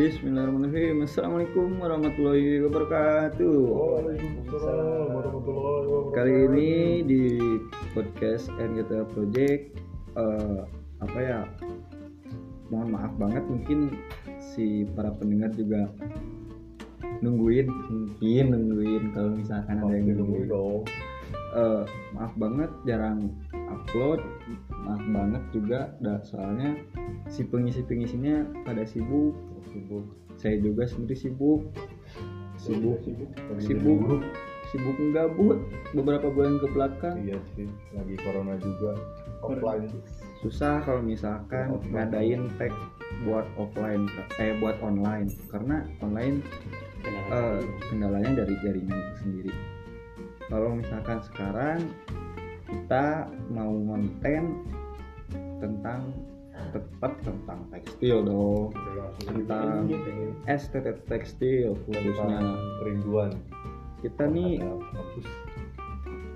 Bismillahirrahmanirrahim. Assalamualaikum warahmatullahi wabarakatuh. Waalaikumsalam warahmatullahi wabarakatuh. Kali ini di podcast NGTA Project eh, apa ya? Mohon maaf banget mungkin si para pendengar juga nungguin mungkin nungguin kalau misalkan ada yang nungguin. dong. Eh, maaf banget jarang upload maaf banget juga dah soalnya si pengisi pengisinya pada sibuk Sibuk. saya juga sendiri sibuk sibuk Sibuk. sibuk sibuk gabut beberapa bulan ke belakang Iya sih, lagi corona juga. Offline. susah kalau misalkan Offline. ngadain tag buat offline eh buat online karena online eh, kendalanya dari jaringan itu sendiri kalau misalkan sekarang kita mau konten tentang tetap tentang tekstil dong. Tentang STT tekstil khususnya. Kerinduan. kita nih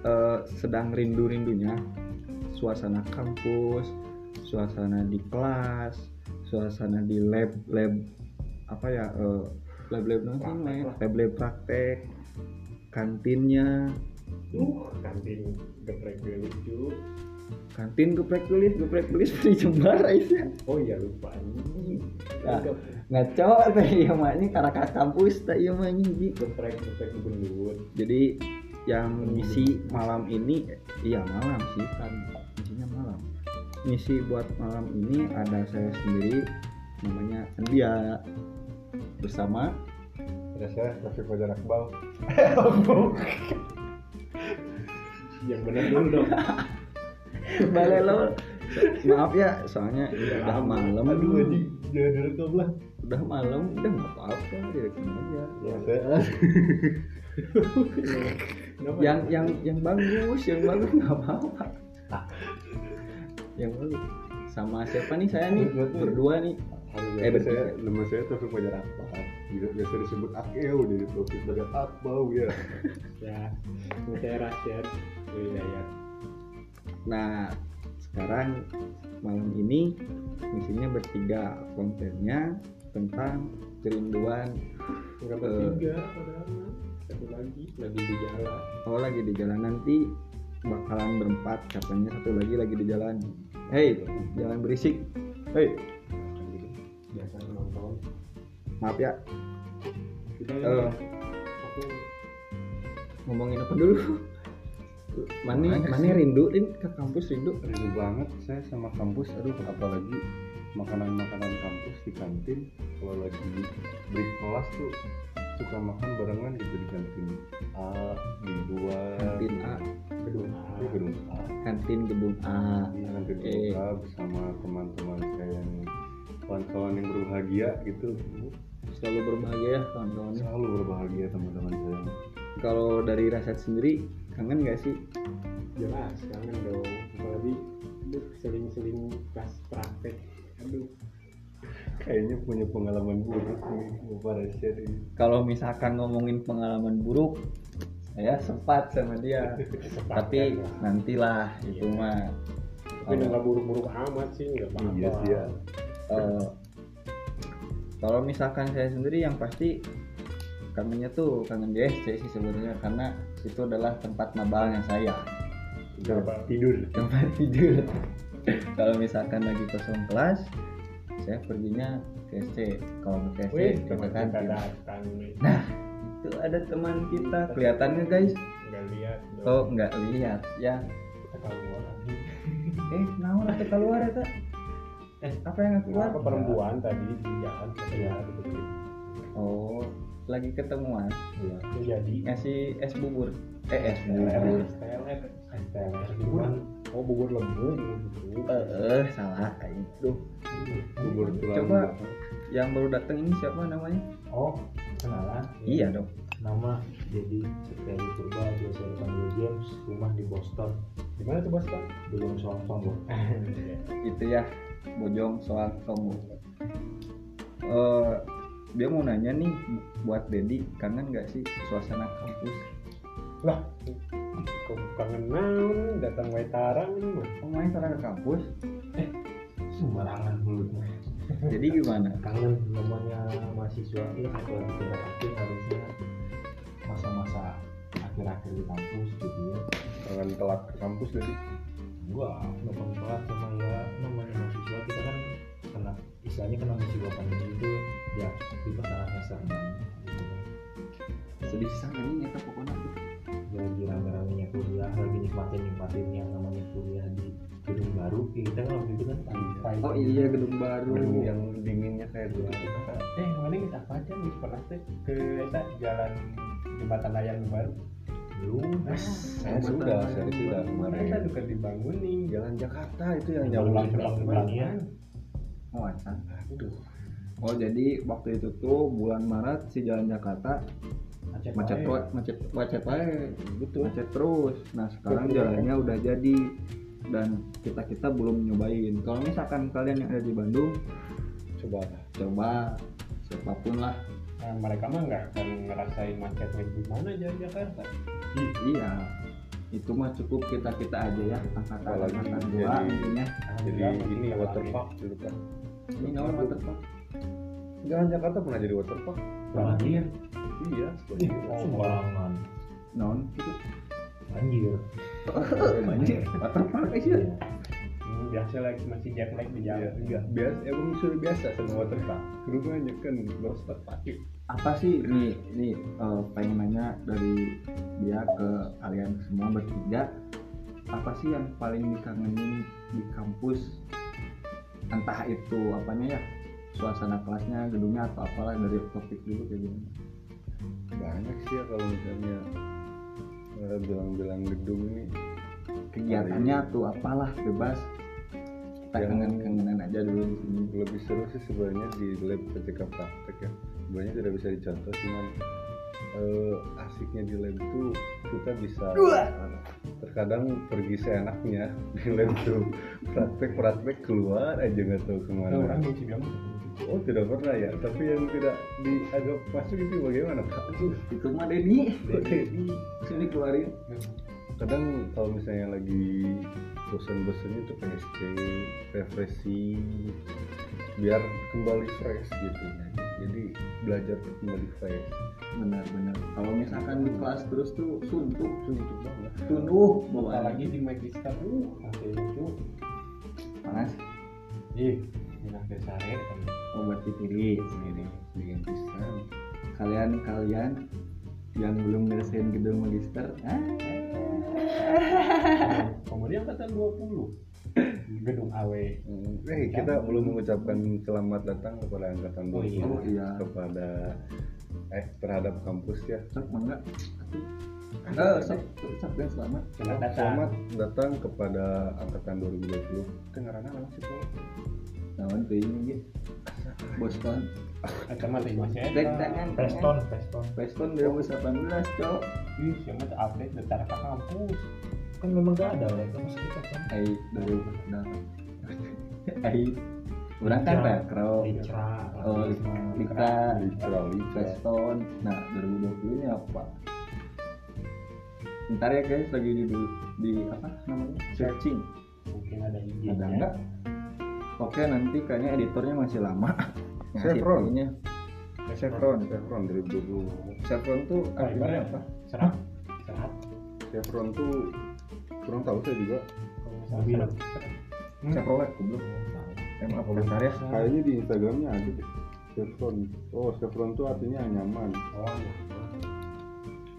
eh, sedang rindu-rindunya. Suasana kampus suasana di kelas suasana di lab lab apa ya eh, lab lab nanti lah. lab lab praktek kantinnya. Uh, kantin geprek lucu. Kantin geprek tulis geprek tulis di Jembara ya Oh iya lupa. Ah. Gep- ngaco teh iya mah ini karena kampus teh iya mah anjing. Geprek geprek gendut. jadi yang misi malam ini iya malam sih kan misinya malam misi buat malam ini ada saya sendiri namanya Andia bersama Ada saya Rafi Fajar Akbal. Yang benar dulu dong. Balelo maaf ya soalnya udah malam Aduh anjing, jangan direkam lah. udah malam udah nggak apa-apa direkam aja Ya, saya Kenapa? yang yang yang bagus yang bagus nggak apa-apa yang bagus sama siapa nih saya nih berdua nih Eh, bertiga. saya, nama saya Taufik Fajar Akbal. Biasa, biasa disebut Akeo di Taufik Fajar Akbal ya. Ya, saya Rasyad Hidayat. Nah, sekarang malam ini misinya bertiga kontennya tentang kerinduan. Enggak Eh. bertiga padahal. Satu lagi lagi di jalan. Oh lagi di jalan nanti bakalan berempat katanya satu lagi lagi di jalan. Hei, jangan berisik. Hei, Biasa nonton. maaf ya. Kita aku Ngomongin apa dulu? Mani, Mana Mani sih? rindu Lin, ke kampus rindu. Rindu banget saya sama kampus. Aduh, apalagi makanan-makanan kampus di kantin. Kalau lagi break kelas tuh suka makan barengan gitu di kantin A, di dua, Kantin A, kedua. di gedung A. kantin gedung A. Di kantin Eh. gedung A bersama teman-teman saya yang kawan-kawan yang berbahagia gitu. Selalu berbahagia ya kawan-kawannya. Selalu berbahagia teman-teman saya. Kalau dari Rasad sendiri kangen gak sih Jelas kangen dong. Apalagi aduh, seling-seling pas praktek. Aduh, Kayaknya punya pengalaman buruk nih Rasyad ini. kalau misalkan ngomongin pengalaman buruk saya sempat sama dia tapi lah. nantilah itu Iya. mah tapi nggak buruk-buruk amat sih nggak apa-apa Iya sih ya. Eh, kalau misalkan saya sendiri yang pasti kangennya tuh kangen DSC sih sebenarnya karena itu adalah tempat mabalnya saya. Tempat tidur. tempat tidur. Kalau misalkan lagi kosong kelas saya perginya ke SC kalau ke SC Wih, teman kita datang nih nah itu ada teman kita. Kelihatannya guys. Nggak lihat dong. oh nggak lihat. Ya. Kita keluar lagi. Eh naon atau keluar ya tak eh apa yang keluar? Apa perempuan tadi di jalan gitu oh lagi ketemuan. Iya. itu jadi ngasih es bubur. Eh es bubur. STLR bubur. Oh bubur lembu bubur eh eh, salah itu Bubur tulang. Coba. yang baru datang ini siapa namanya? Oh, kenalan. iya dong. Nama jadi Setiawi Purba, biasa dipanggil James, rumah di Boston. di mana tuh bos bang Belum soal sombong. itu ya bojong soal kamu eh dia mau nanya nih buat Dedi kangen nggak sih suasana kampus? Lah kok kangen naon datang wae tarang ini mah kamu main ke kampus? Sembarangan mulutnya. jadi gimana? Kangen namanya mahasiswa ya apalagi tingkat akhir harusnya masa-masa akhir-akhir di kampus gitu ya. Jangan telat ke kampus jadi gua gampang banget sama ya namanya mahasiswa kita kan kena istilahnya kena musibah pandemi itu ya kita sangat nyasar banget gitu kan. Sedih sangat ini nyata pokoknya. Tuh Ya, lagi rame-ramenya kuliah lagi nikmatin nikmatin yang namanya kuliah di gedung baru. Ya, kita kan waktu itu kan tanpa oh iya gedung baru. Gedung yang dinginnya kayak gitu. Eh mana kita apa aja nih? Pernah teh ke jalan jembatan layang baru? Belum. Saya sudah saya sudah Mana kemarin. eta juga dibangun nih jalan Jakarta itu yang nyambung ulang-ulang ya oh acan. aduh oh jadi waktu itu tuh bulan Maret si jalan Jakarta macet wae. macet macet wae. Betul macet terus. Nah sekarang jalannya udah jadi dan kita kita belum nyobain. Kalau misalkan kalian yang ada di Bandung coba. coba siapa pun lah. Nah, mereka mah nggak akan ngerasain macetnya gimana jalan Jakarta. I- iya. Itu mah cukup kita kita aja ya angkatan angkatan dua intinya. jadi ini waterpark di depan ini naon waterpark. Jalan Jakarta pernah jadi waterpark. Banjir. Iya ih sembarangan naon gitu. Banjir. Banjir. Waterpark aja Iya. Hmm, biasa lagi masih jet lag di Iya, jalan enggak biasa emang sudah biasa sama waterpark. Rumahnya kan berostak pakai apa sih nih nih eh, pengen nanya dari dia ke kalian semua bertiga. Apa sih yang paling dikangenin di kampus entah itu apanya ya suasana kelasnya gedungnya atau apalah dari topik dulu kayak gimana banyak sih ya kalau misalnya eh, bilang-bilang gedung ini. Kegiatannya tuh apalah bebas. Kita kangen-kangenan aja dulu di sini. lebih seru sih sebenarnya di lab ketika praktek ya. Sebenarnya tidak bisa dicontoh cuman eh, asiknya di lab itu kita bisa terkadang pergi seenaknya di lab tuh praktek praktek keluar aja nggak tahu ke mana. Orang sih bilang oh tidak pernah ya? Tapi yang tidak dianggap masuk itu bagaimana pak? Aduh, itu mah Dedi. Oke sini keluarin. Kadang kalau misalnya lagi bosan-bosannya tuh PSC refreshing biar kembali fresh gitu jadi belajar kembali fresh. Benar-benar. Kalau misalkan di kelas terus tuh suntuk. Suntuk banget. Tunduh bawa apalagi di magister uh masih lucu. Panas. Ih ke sare kan obat tiris ini dengan pisang kalian kalian yang belum ngerasain gedung magister ah, kemudian angkatan 20 gedung AW Hmm, eh kita belum mengucapkan selamat datang kepada angkatan Oh, 20 iya. Oh, iya. kepada eh terhadap kampus ya. Sok mangga. Eh sok selamat. Selamat datang. Selamat datang kepada angkatan 2020 dengarannya apa sih Pak? naon tuh ini Boston. Atau mah teh masih ada Preston Preston. Boston 2018 cok. Ih siapa update data ke kampus kan memang gak ada lah kampus kita kan ai dari udah ai orang kan rekro Licra oh Licra. Litra, litra. Preston nah 2020 ini apa? Ntar ya guys lagi di di apa namanya? Searching. Mungkin ada ada izinnya enggak oke nanti kayaknya editornya masih lama. Chevron. taunya. Chevron. Chevron 2020 Chevron tuh artinya apa? Serat serat Chevron tuh kurang tahu saya juga. Serat. Chevrolet goblok. Emang apa bentar ya kayaknya di Instagramnya ada deh. Chevron oh Chevron tuh artinya nyaman. Oh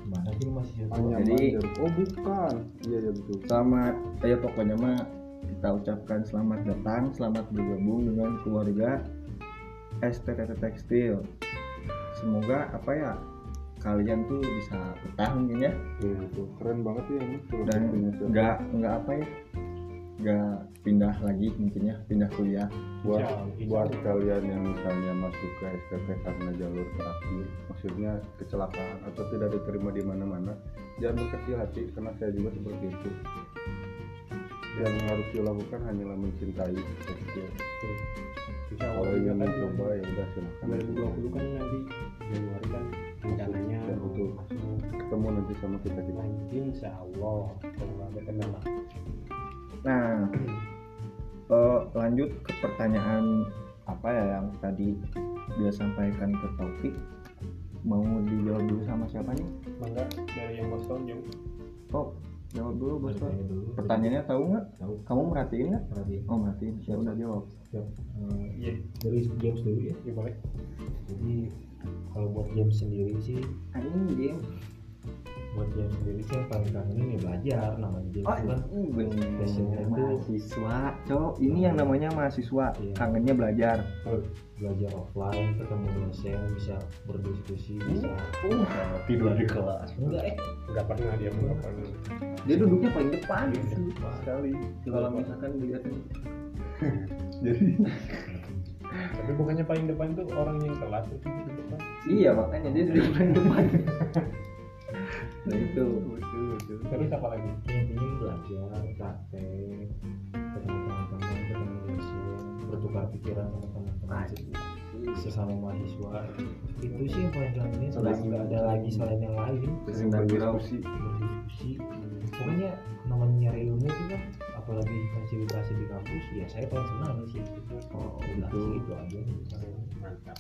mana sih masih jatuh nyaman Jadi- oh bukan. Iya iya betul. Selamat ya pokoknya mah kita ucapkan selamat datang selamat bergabung dengan keluarga STTT Tekstil. Semoga apa ya kalian tuh bisa mungkin ya. Iya, itu keren banget ya ini dan nggak nggak apa ya nggak pindah lagi mungkin ya pindah kuliah. Buat Insya- insya buat Allah. kalian yang misalnya masuk ke SPT karena jalur terakhir maksudnya kecelakaan atau tidak diterima di mana-mana jangan berkecil hati karena saya juga seperti itu. Yang harus dilakukan hanyalah mencintai tekstil Insya kalau ingin kan mencoba ya udah silahkan. 2020 kan nanti Januari kan rencananya Ya, betul. masuk ketemu nanti sama kita kita. Insya Allah kalau ada kendala nah eh, lanjut ke pertanyaan apa ya yang tadi dia sampaikan ke topik mau dijawab dulu sama siapa nih? Mangga dari yang Boston jauh. oh jawab dulu bos Pak. Pertanyaannya tahu nggak? Tahu. Kamu merhatiin nggak? Berarti oh merhatiin. Siapa udah jawab. Siap. Iya, dari James dulu ya. Iya boleh. jadi kalau buat James sendiri sih anjing buat James sendiri sih yang paling kangen ini belajar namanya James oh itu kan. bener. Passionnya tuh- mahasiswa cowok ini yang namanya mahasiswa Iya. kangennya belajar. Belajar offline ketemu dosen bisa berdiskusi bisa uh, tidur di kelas. Enggak eh. Nggak pernah dia nggak pernah. dia duduknya paling depan Iya. sekali. Kalau misalkan dilihat jadi Tapi bukannya paling depan tuh orang yang telat itu di depan. iya makanya dia duduk paling depan nah itu. Terus apa lagi? Ya, intinya belajar praktek ketemu teman-teman ketemu dosen bertukar pikiran sama teman-teman sesama mahasiswa. Itu sih yang paling kangenin selain nggak ada lagi selain yang lain. Sering berdiskusi berdiskusi pokoknya namanya nyari ilmu itu kan apalagi fasilitasi di kampus ya saya paling senang situ Oh, udah gitu. sih itu aja Mantap.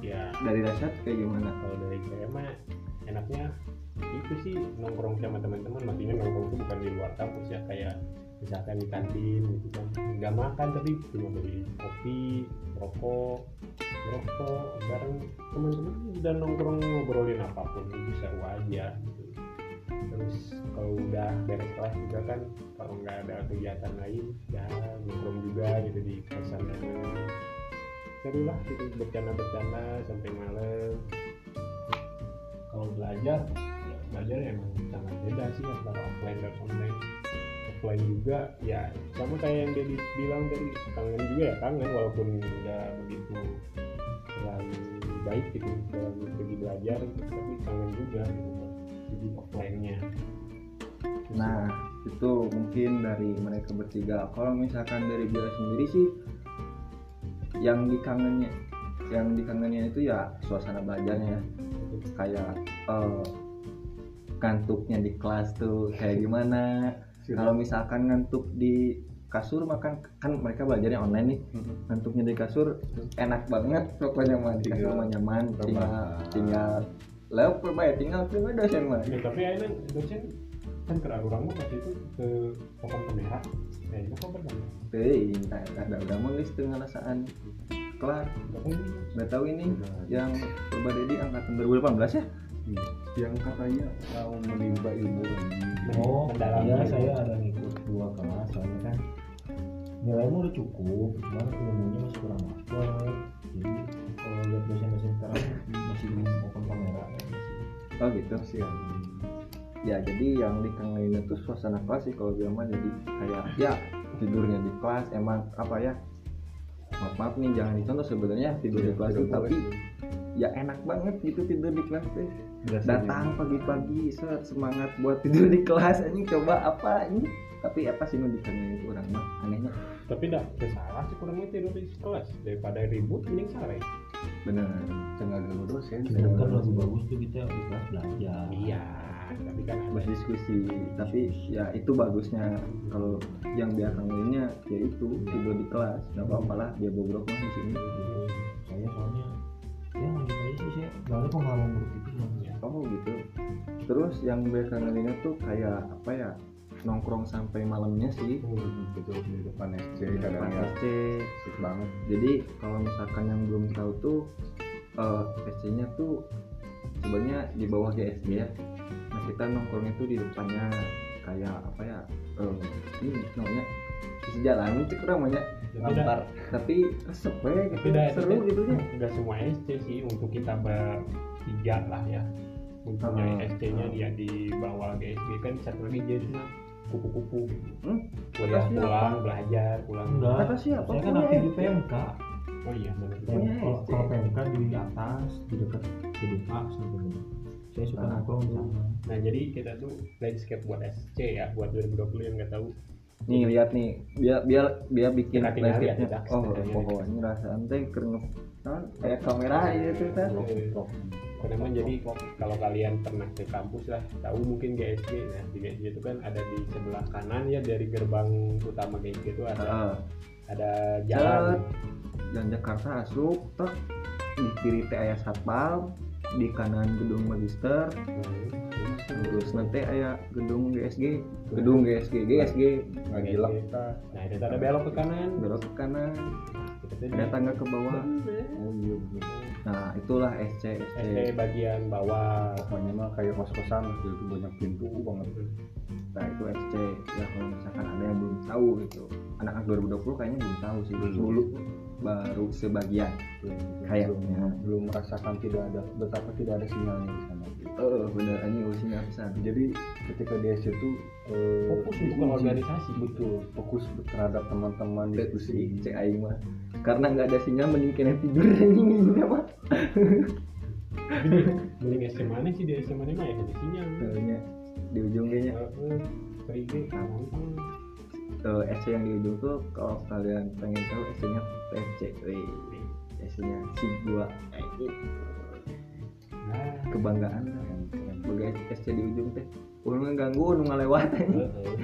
Ya, dari Rasyad kayak gimana? Kalau dari saya mah enaknya itu sih nongkrong sama teman-teman maksudnya nongkrong itu bukan di luar kampus ya kayak misalkan di kantin gitu kan. Nggak makan tapi cuma beli kopi rokok rokok bareng teman-teman dan nongkrong ngobrolin apa pun itu seru aja gitu. terus kalau udah beres kelas juga kan kalau nggak ada kegiatan lain ya nongkrong juga gitu di kosan seru lah gitu bercanda-bercanda sampai malam. Kalau belajar belajar emang sangat beda sih antara offline dan online. Offline juga ya sama kayak yang dia bilang tadi kangen juga ya kangen walaupun nggak begitu terlalu baik gitu dalam segi belajar tapi kangen juga gitu jadi offline-nya. Nah itu mungkin dari mereka bertiga. Kalau misalkan dari Bila sendiri sih yang dikangennya yang dikangennya itu ya suasana belajarnya. Kayak eh, kantuknya di kelas tuh kayak gimana? Kalau misalkan ngantuk di kasur makan kan mereka belajarnya online nih. Ngantuknya di kasur enak banget pokoknya mah di kasur mah nyaman tinggal tinggal lewat ya tinggal tunggu dosen mah ya, tapi akhirnya dosen kan ke orang waktu itu ke pokok pemerah ya itu kok pernah ada udah mau geus teu ngalasaan kelar. Nggak tahu ini. Ini yang Purba Dedi angkatan 2018 ya yang katanya mau menimba ilmu lagi oh Mendalami. iya saya ada ngikut dua kelas soalnya kan nilaimu udah cukup cuman ilmunya masih kurang dapet jadi kalau lihat dosen-dosen sekarang masih belum open kamera. Ya, masih oh gitu. Sih yang ya jadi yang dikangenin itu suasana kelas sih kalau bilang mah jadi kayak ya tidurnya di kelas emang apa ya maaf maaf nih jangan dicontoh sebenarnya tidur di kelas itu tapi ya enak banget gitu tidur di kelas teh datang pagi-pagi set semangat buat tidur di kelas ini coba apa ini tapi apa sih nu dikangenin itu orang mah? Anehnya. Tapi tidak salah sih kurangnya tidur di kelas. Daripada ribut mending sare. Bener tengah dulu dosen kan lebih bagus tuh kita di kelas belajar. Iya tapi kan ada. Berdiskusi tapi ya itu bagusnya. Kalau yang dia kangeninnya ya itu tidur di kelas. Nggak apa-apa lah dia bobrok mah di sini. Saya soalnya ya ada pengalaman buruk itu sebenarnya oh gitu. Terus yang dia kangeninnya tuh kayak apa ya nongkrong sampai malamnya sih. Betul di depan SC di depan ya. SC asik banget. Jadi kalau misalkan yang belum tahu tuh eh, SC-nya tuh sebenarnya di bawah GSD ya. Nah kita nongkrongnya tuh di depannya. Kayak apa ya eh, ini namanya isi jalan itu kurang banyak Tapi resep ya gitu tapi dah- seru gitu ya nggak semua SC sih untuk kita bertiga lah ya mempunyai Ah. SC-nya dia di bawah GSG kan satu lagi jadi kupu-kupu gitu. Hmm? kuliah Kata siapa? pulang belajar pulang enggak Kata siapa? saya kan aktif di SC. PMK oh iya benar kalau SC. kalau PMK di atas di dekat gedung A sebenarnya saya suka Ah. nongkrong di sana nah jadi kita tuh landscape buat SC ya buat 2020 yang nggak tahu nih lihat nih. Biar biar biar bikin Kita tinggal lihat landscape-nya. ya, oh pokoknya rasaan teh keren kayak kamera gitu kan Karena jadi kalau kalian pernah ke kampus lah tahu mungkin GSG nah di GSG itu kan ada di sebelah kanan ya dari gerbang utama GSG itu ada ada jalan. Dan Jakarta asup tek. Di kiri teh aya satpam di kanan gedung magister. Terus nanti aya gedung GSG gedung GSG GSG nggak gila kita nah itu ada belok ke kanan. Belok ke kanan. Kita tuh ada tangga ke bawah. Oh iya nah itulah SC SC bagian bawah. Pokoknya mah kayak kos kosan gitu banyak pintu banget. Nah itu SC ya kalau misalkan ada yang belum tahu gitu. Anak-anak 2020 kayaknya belum tahu sih. Dulu baru sebagian. Kayaknya belum merasakan tidak ada betapa tidak ada sinyalnya di sana. Eh bener ini usinya besar jadi ketika di itu eh, fokus untuk diuji. organisasi. Betul fokus terhadap teman-teman diskusi cek aing mah. Karena nggak ada sinyal mending kena tidur. Anjing ini mah di mending SMA mana sih di SMA mana mah ya ada sinyal. Di ujung kayaknya. Heeh, gampang eh, SC yang di ujung tuh kalau kalian pengen tahu SC nya PFC wih SC nya si gua Eh, nah. Kebanggaan lah sebagai SC di ujung teh urang ngeganggu anjing. heeh.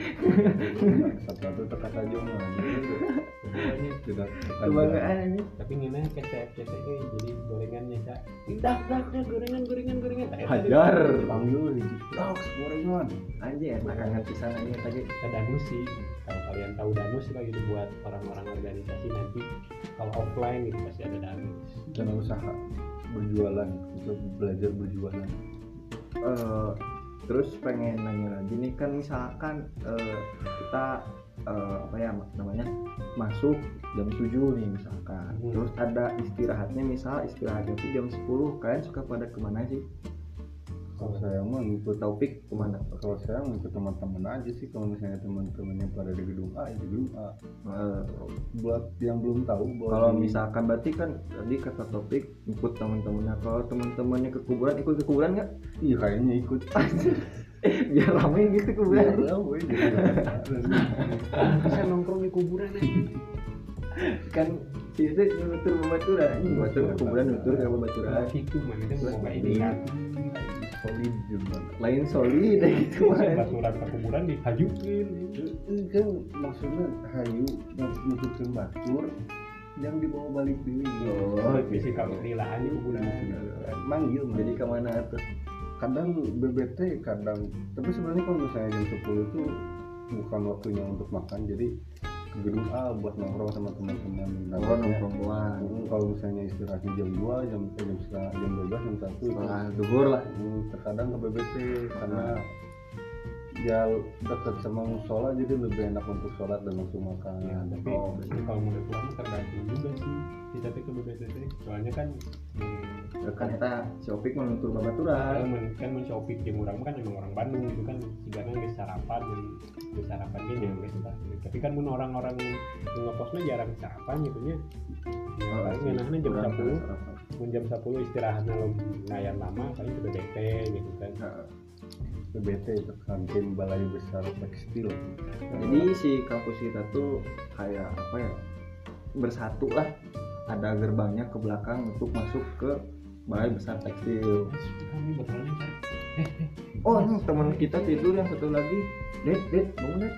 satu-satu tekat aja mah tekan kebanggaan tapi ngena CTE jadi gorengannya cak. Dak dak dak gorengan gorengan gorengan. Hajar. Panggil dogs gorengan. Anjing eta kangen pisan anjing tadi. Kita danus sih kalau kalian tahu danus lah gitu buat orang-orang organisasi nanti kalau offline gitu pasti ada danus dan usaha berjualan untuk belajar berjualan. Eh, terus pengen nanya lagi nih kan misalkan eh, kita eh, apa ya namanya masuk jam 7 nih misalkan. Hmm. terus ada istirahatnya misal istirahatnya tuh jam 10 kalian suka pada ke mana sih kalau saya mah ngikut topik ke mana? Kalau saya ngikut teman-teman aja sih. Kalau misalnya teman-temannya pada di gedung A ya di gedung A. Eh, buat yang belum tahu kalau di- misalkan berarti kan tadi kata topik ikut teman-temannya. Kalau teman-temannya ke kuburan ikut ke kuburan nggak? Iya kayaknya ikut. Biar ramai gitu kuburan. Iya, woy, jadi bisa nongkrong di kuburan aja. Kan itu nutur batur ke kuburan nutur ke babaturan itu mana itu mau kayak ini. kan solid juga lain solid gitu kan baturan ke kuburan dihajukin Ini kan maksudnya hayu nutupin batur yang dibawa balik dulu Oh, visi kamu nilaan di kuburan manggil jadi jadi ke mana tuh kadang BBT kadang tapi sebenarnya kalau misalnya jam 10 itu bukan waktunya untuk makan jadi ke gedung A buat nongkrong sama teman-teman. Nah, oh nongkrong doang. Hmm, kalau misalnya istirahatnya jam 2 jam eh, jam setengah jam 12 jam 1 itu setelah duhur lah. hmm, terkadang ke BBT karena ya dekat sama musola jadi lebih enak untuk sholat dan langsung makan. Ya tapi Oh, kalau mau pulang tergantung juga sih. Kita tapi ke BBTT soalnya kan hmm, kan kita mau nutur kan babaturan men kan men Shopee jeung urang kan emang orang Bandung gitu kan. Sigana geus sarapan dan geus sarapan geus tah. tapi kan mun orang-orang nu ngeposna jarang sarapan gitu nya ya paling ngeunahna jam 10 mun jam 10 istirahatnya lumayan lama paling ke gitu kan BBT itu kantin balai besar tekstil. Jadi si kampus kita tuh kayak apa ya bersatu lah. Ada gerbangnya ke belakang untuk masuk ke balai besar tekstil. Oh ini teman kita tidur yang satu lagi. Ded, Ded, bangun Ded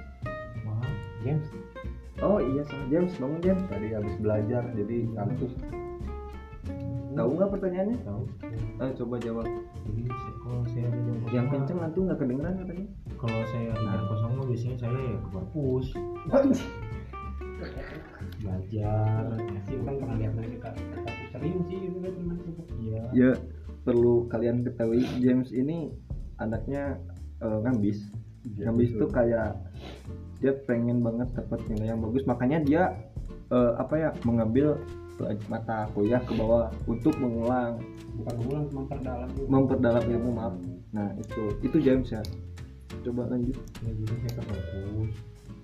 maaf James. Oh iya salah James bangun James. Tadi habis belajar jadi ngantuk tahu nggak pertanyaannya? Tahu. Eh, coba jawab. Jadi saya- kalau saya ada jam kosong yang kenceng nanti nggak kedengeran katanya. Kalau saya ada jam kosong mah biasanya saya ya ke perpus belajar. Ya sih orang pernah lihat mereka kita kita sering sih gitu kan teman iya. Ya perlu kalian ketahui James ini anaknya eh, ngambis. Ngambis tuh kayak dia pengen banget dapat nilai yang bagus. Makanya dia eh, apa ya mengambil mata kuliah ke bawah untuk mengulang. Bukan ulang memperdalam juga memperdalam ilmu maaf. Nah itu itu James ya. Coba lanjut. Ya jadi saya ke perpus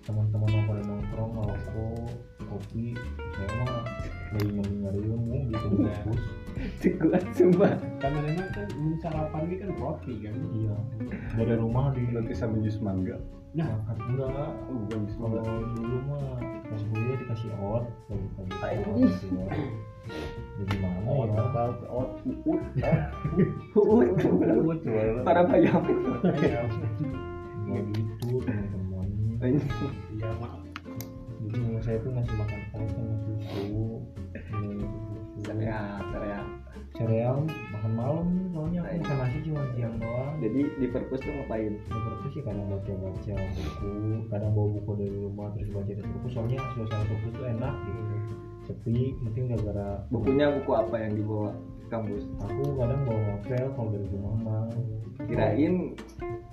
teman-teman nongkrong nongkrong ngerokok kopi saya mah lagi nyari nyari ilmu gitu di perpus kuat sumpah kan memang kan sarapan ini kan roti kan? Iya. Dari rumah di nanti sama jus mangga. Nah enggak. Oh, bukan jus mangga. Dulu mah pas kuliah dikasih out. Kalau pagi jadi mana oh ya apa oh uut Uut. uut jualan para bayam iya. Ya gitu teman-teman iya mak. Jadi saya tuh ngasih makan sama susu. Ya ya sereal makan malam cuma siang doang jadi di perpus tuh ngapain Seperti sih kadang baca-baca buku, kadang bawa buku dari rumah terus baca di perpus. Soalnya suasana perpus tuh enak gitu. Sepi, mungkin gara-gara bukunya buku apa yang dibawa ke kampus aku kadang bawa novel kalau dari rumah mah. kirain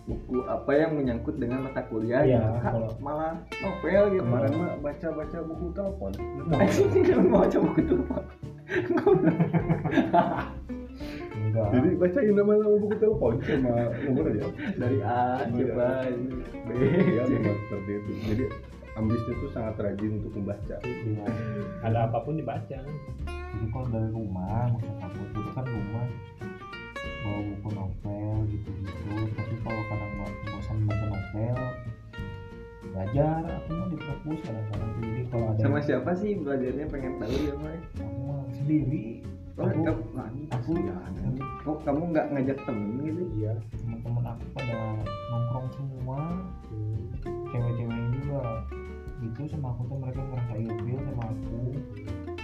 buku apa yang menyangkut dengan mata kuliah gitu. Kak, kalau- malah novel gitu kemarin mah baca baca buku telepon Anjing, kan mau baca buku Pak. Enggak. jadi bacain nama nama buku telepon sama nomor aja. Dari A Iya. coba. B ya memang seperti itu. Jadi ambisnya tuh sangat rajin untuk membaca. Iya. ada apa pun dibaca. Jadi kalau dari rumah, maksud aku itu kan rumah bawa buku novel gitu-gitu. Tapi kalau kadang mau bosan baca novel, belajar aku mah di perpus kadang-kadang. Jadi kalau ada sama siapa sih belajarnya? Pengen tahu ya Mai. Aku sendiri. Oh, aku kamu, aku kok kamu nggak ngajak temen gitu? Iya teman-teman aku pada nongkrong semua. Cewek-cewek juga gitu sama aku tuh mereka ngerasa ilfil sama aku.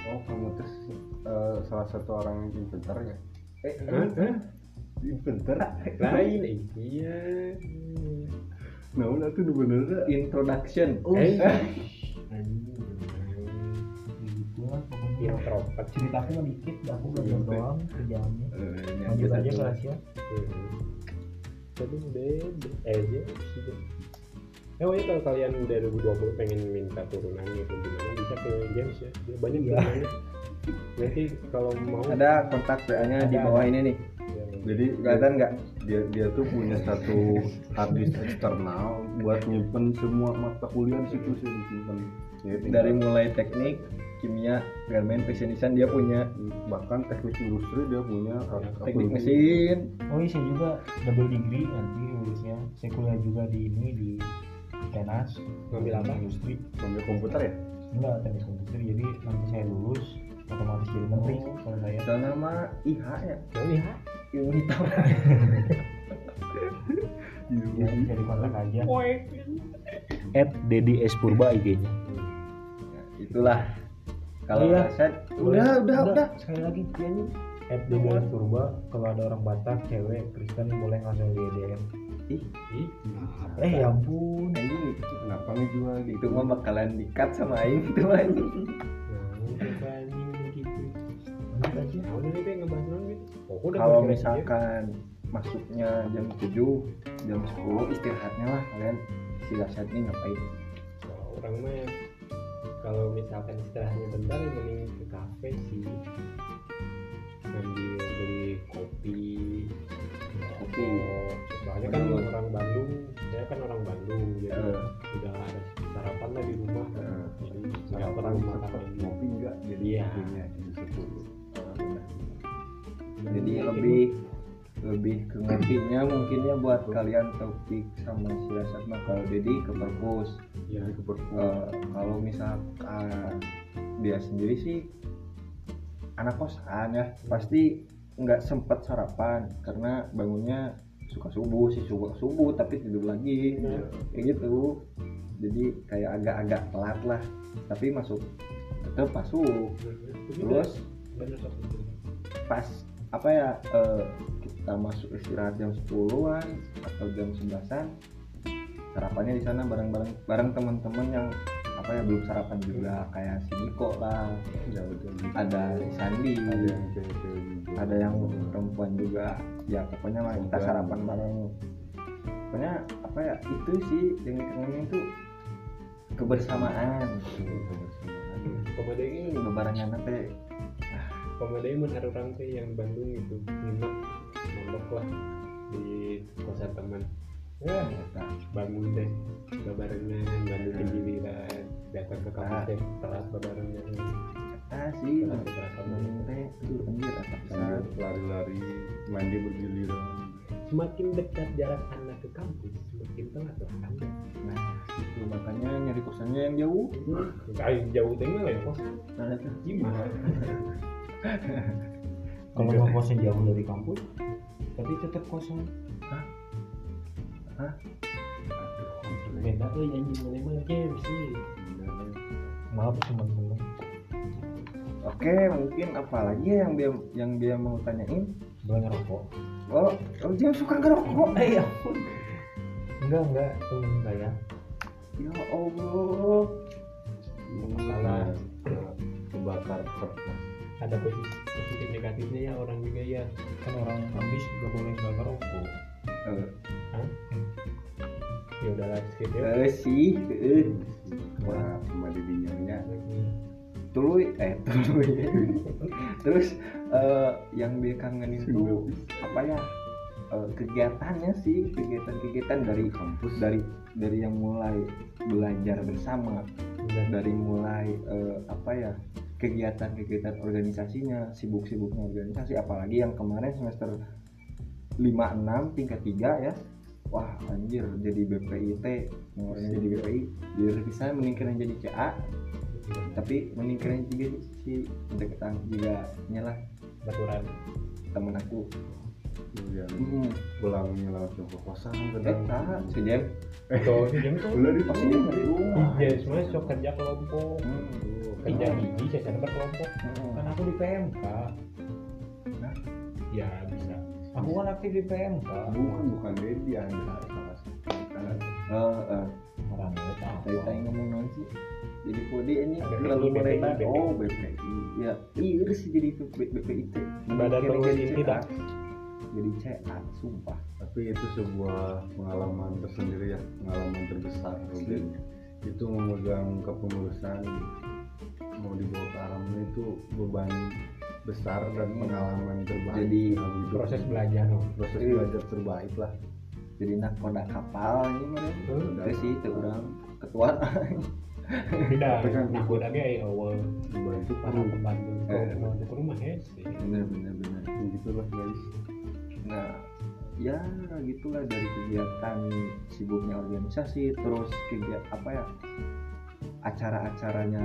Oh kamu tuh eh, salah satu orang yang pintar ya? Eh? Hah? pintar lain iya. Nah udah tuh bener introduction. Eh. Pokoknya introvert cerita aku mah dikit aku belajar Iya, doang kerjaannya. Eh, ini lanjut aja kelas ya. Jadi beda eh aja sih Eh, oh ya kalau kalian udah 2020 pengen minta turunan gitu gimana? Bisa ke James ya. Dia banyak Iya. turunannya. Nanti kalau mau ada kontak WA nya di bawah ada. ini nih. Ya, jadi kelihatan nggak? Dia dia tuh punya satu harddisk eksternal buat nyimpen semua mata kuliah di situ sih disimpan dari mulai teknik kimia garmen fashion design dia punya. Bahkan teknik industri dia punya hard teknik copy. mesin. Oh iya saya juga double degree nanti lulusnya saya kuliah juga di ini di tenas Ngambil apa? industri. Sambil komputer ya? Enggak teknik komputer. Jadi nanti saya lulus otomatis jadi menteri Oh. kalau saya. Soal nama IH ya? Lihat. ilmu hitam ya bisa dikontak aja. Poek. at Dedi S Purba IG-nya Ya, itulah kalau Iya. saya udah udah udah sekali lagi. Ini at Dedi S Purba kalau ada orang Batak cewek Kristen boleh langsung di DM ih Ih, eh ya ampun. Anjing kenapa nih jual itu mah bakalan dikat sama Aing itu Nah, gitu. gitu. Oh, udah kalau kira-kira misalkan masuknya jam 7 jam 10 istirahatnya lah kalian. Istirahat ini ngapain? Dia. Kalau orang mah misalkan istirahatnya bentar ya mending ke kafe sih. Ngambil beli kopi, kopi. Soalnya kan Betul. orang Bandung, saya kan orang Bandung, jadi Eh. udah ada sarapan lah di rumah. Eh, Jadi nggak makan ngopi enggak jadi Iya. punya bisa tuh jadi lebih lebih ke ngopinya mungkinnya buat kalian topik sama siasat mah kalau jadi ke perpus. Ya, ke perpus. Eh, kalau misalkan dia sendiri sih anak kosan ya pasti nggak sempet sarapan karena bangunnya suka subuh sih subuh subuh tapi tidur lagi. Iya. kayak gitu. Jadi kayak agak-agak telat lah tapi masuk tetap masuk. Terus bener sok. pas apa ya eh, kita masuk istirahat jam 10-an atau jam 11-an sarapannya di sana bareng-bareng bareng teman-teman yang apa ya belum sarapan juga. Kayak si Niko lah ya betul ada si Sandi ada yang cewek-cewek juga ada yang perempuan juga. Ya pokoknya lah kita sarapan bareng. Pokoknya apa ya itu sih yang dikangenin itu kebersamaan. Komedi ini lebarannya nanti. komedi mun orang teh yang Bandung gitu nyimak nongkrong lah di kosan teman. Ya bangun deh babarengan Bandung di giliran datang ke kampus Ah. teh telat babarengan ah sih teh itu anjir apa sambil lari-lari mandi bergiliran semakin dekat jarak anda ke kampus semakin telat lah anda nah itu makanya nyari kosannya yang jauh. Kayak jauh teh mah lain kosan nah itu. Gimana? Kalau mau kosan jauh dari kampus tapi tetap kosong beda euy anjing mana mah James sih maaf teman-teman oke mungkin apalagi ya yang dia yang dia mau tanyain Belum ngerokok. oh oh dia suka ngerokok Eh ya ampun. Enggak enggak temen saya. ya allah Salah. kebakar kertas ada positif negatifnya ya orang juga ya. Kan orang habis juga boleh nggak ngerokok. Eh, ya udahlah skip ya. Eh, sih. Eh. wah sama didinya tuluy eh tuluy terus eh, yang dia kangenin tuh apa ya? Eh, kegiatannya sih kegiatan-kegiatan dari kampus. dari dari yang mulai belajar bersama. Dari mulai eh, apa ya kegiatan-kegiatan organisasinya sibuk-sibuknya organisasi apalagi yang kemarin semester 5 6 tingkat 3 ya. Wah anjir jadi BPIT ngomongnya jadi BPI jadi bisa meningkatkan jadi CA tapi meningkatkan juga si deketan juga nyala baturan. Temen aku. Kemudian hmm. pulangnya langsung ke kosan eh kadang nah si Jem. Atau si jam tuh. Udah di pas dia di rumah. Iya semuanya sok kerja kelompok. Hmm. Kerja biji saya sadar berkelompok Hmm. Kan aku di PMK. Nah. ya bisa Aku kan aktif di PMK. bukan bukan Dedi satu Eh, eh. Orang tahu. Tadi tadi ngomong non sih jadi kode ini BPI, terlalu BPI, mereka BPI. oh BPI ya iya sih jadi itu B- BPIT Badan Tidak. CA. jadi CA sumpah tapi itu sebuah pengalaman tersendiri ya pengalaman terbesar Ruben. itu memegang kepengurusan mau dibawa ke alam itu beban besar dan pengalaman terbaik. Jadi, proses belajar. Proses Iya. belajar terbaik lah. Jadi nakoda kapal ini mana? Hmm. itu sih itu orang ketua. Tidak kan nah udah kayak awal. Dibantu para pembantu Eh. pembantu ke rumah ya sih bener bener bener gitulah guys. Nah ya gitulah dari kegiatan sibuknya organisasi terus kegiatan apa ya acara-acaranya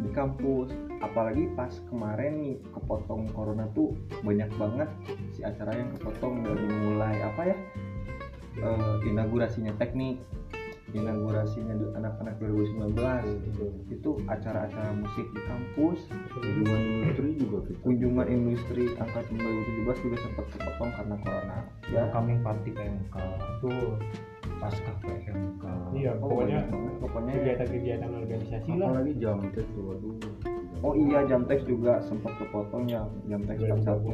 di kampus. Apalagi pas kemarin nih kepotong corona tuh banyak banget si acara yang kepotong dari mulai apa ya eh, inaugurasinya teknik inaugurasinya di anak-anak 2019 itu acara-acara musik di kampus hubungan industri juga kita. Kunjungan industri angkatan 2017 juga sempat kepotong karena corona. Ya ya kami party PMK tuh pasca PMK. iya Oh, pokoknya pokoknya kegiatan-kegiatan organisasi lah. apalagi jam tuh waduh oh iya jam teks juga sempat kepotong ya jam teks 2020 satu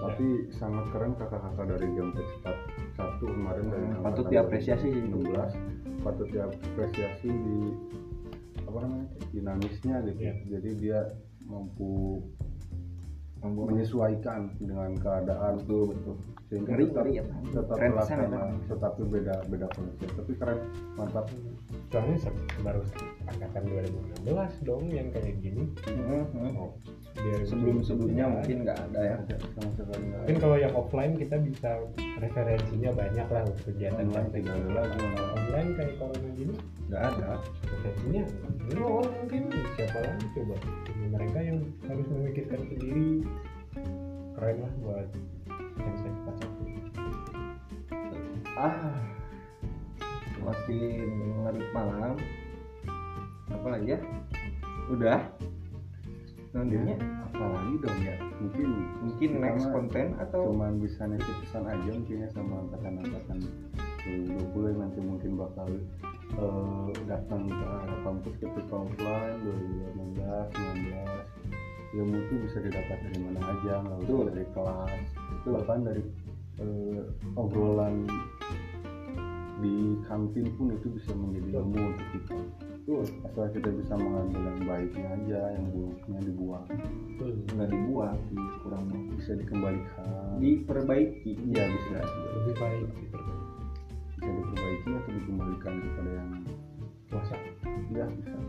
tapi sangat keren kakak-kakak dari jam tes satu kemarin dari Hmm, angkatan patut diapresiasi sih. 2016 patut diapresiasi di apa namanya dinamisnya gitu. Iya. jadi dia mampu Membuat- menyesuaikan dengan keadaan. Betul betul. Sehingga ngeri tetap, ngeri ya tetap keren terlaksana tetapi beda beda konsep tapi keren mantap soalnya baru angkatan 2016 dong yang kayak gini. Mhm, mhm. oh, sebelum sebelumnya mungkin nggak ada ya. Mungkin kalau yang offline kita bisa referensinya banyak lah untuk kegiatan online tidak ada lagi online. online kayak corona gini nggak ada. referensinya nol mungkin. Siapa lagi coba? Cuma mereka yang harus memikirkan sendiri. Keren lah buat yang saya satu ah makin larut malam. Apa lagi ya? Udah. Nantinya apalagi dong ya? Mungkin mungkin kita next konten atau cuman bisa nitip pesan aja mungkin ya sama angkatan-angkatan 2020 yang nanti mungkin bakal eh, datang ke arah kampus ketika offline 2018 19 ilmu itu bisa didapat dari mana aja nggak usah dari kelas bahkan dari eh, obrolan di kantin pun itu bisa menjadi ilmu untuk kita. Tuh asal kita bisa mengambil yang baiknya aja yang buruknya dibuang. Nggak dibuang sih kurang bisa dikembalikan. Diperbaiki. Iya bisa. Lebih baik. Gitu bisa diperbaiki atau dikembalikan kepada yang puasa. Ya bisa.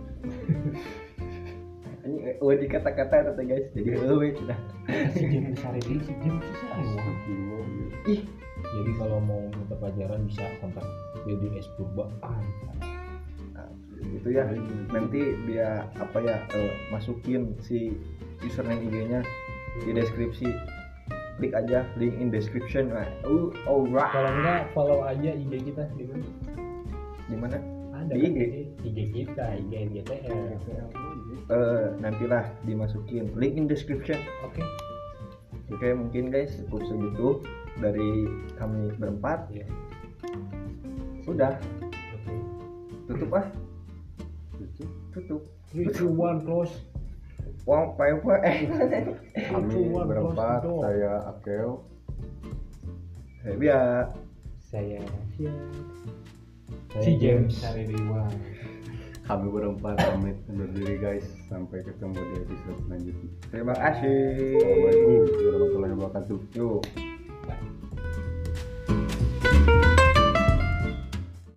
Ini oh di kata-kata kata guys. Jadi ewe kita si Jim besar ini Astagfirullah, gitu. ih Jadi kalau mau minta pelajaran bisa kontak Dedi S. Purba. Ah, nah, gitu ya. Nanti dia apa ya eh, masukin si username IG-nya di deskripsi. Klik aja link in description. Nah uh, alright. Kalau enggak follow aja IG kita di mana di mana? Ada Di kan IG? IG kita IG NGTR GTL, oh iya. eh, nantilah dimasukin. Link in description. Oke. Oke mungkin guys cukup segitu dari kami berempat. Iya. udah. Oke. tutup ah. Tutup. Three two one close. Wow apa apa eh kami berempat saya Akel saya biar Saya si James Cari Dewa. kami berempat pamit undur diri guys. Sampai ketemu di episode selanjutnya. Terima kasih. Assalamualaikum warahmatullahi wabarakatuh. Yuk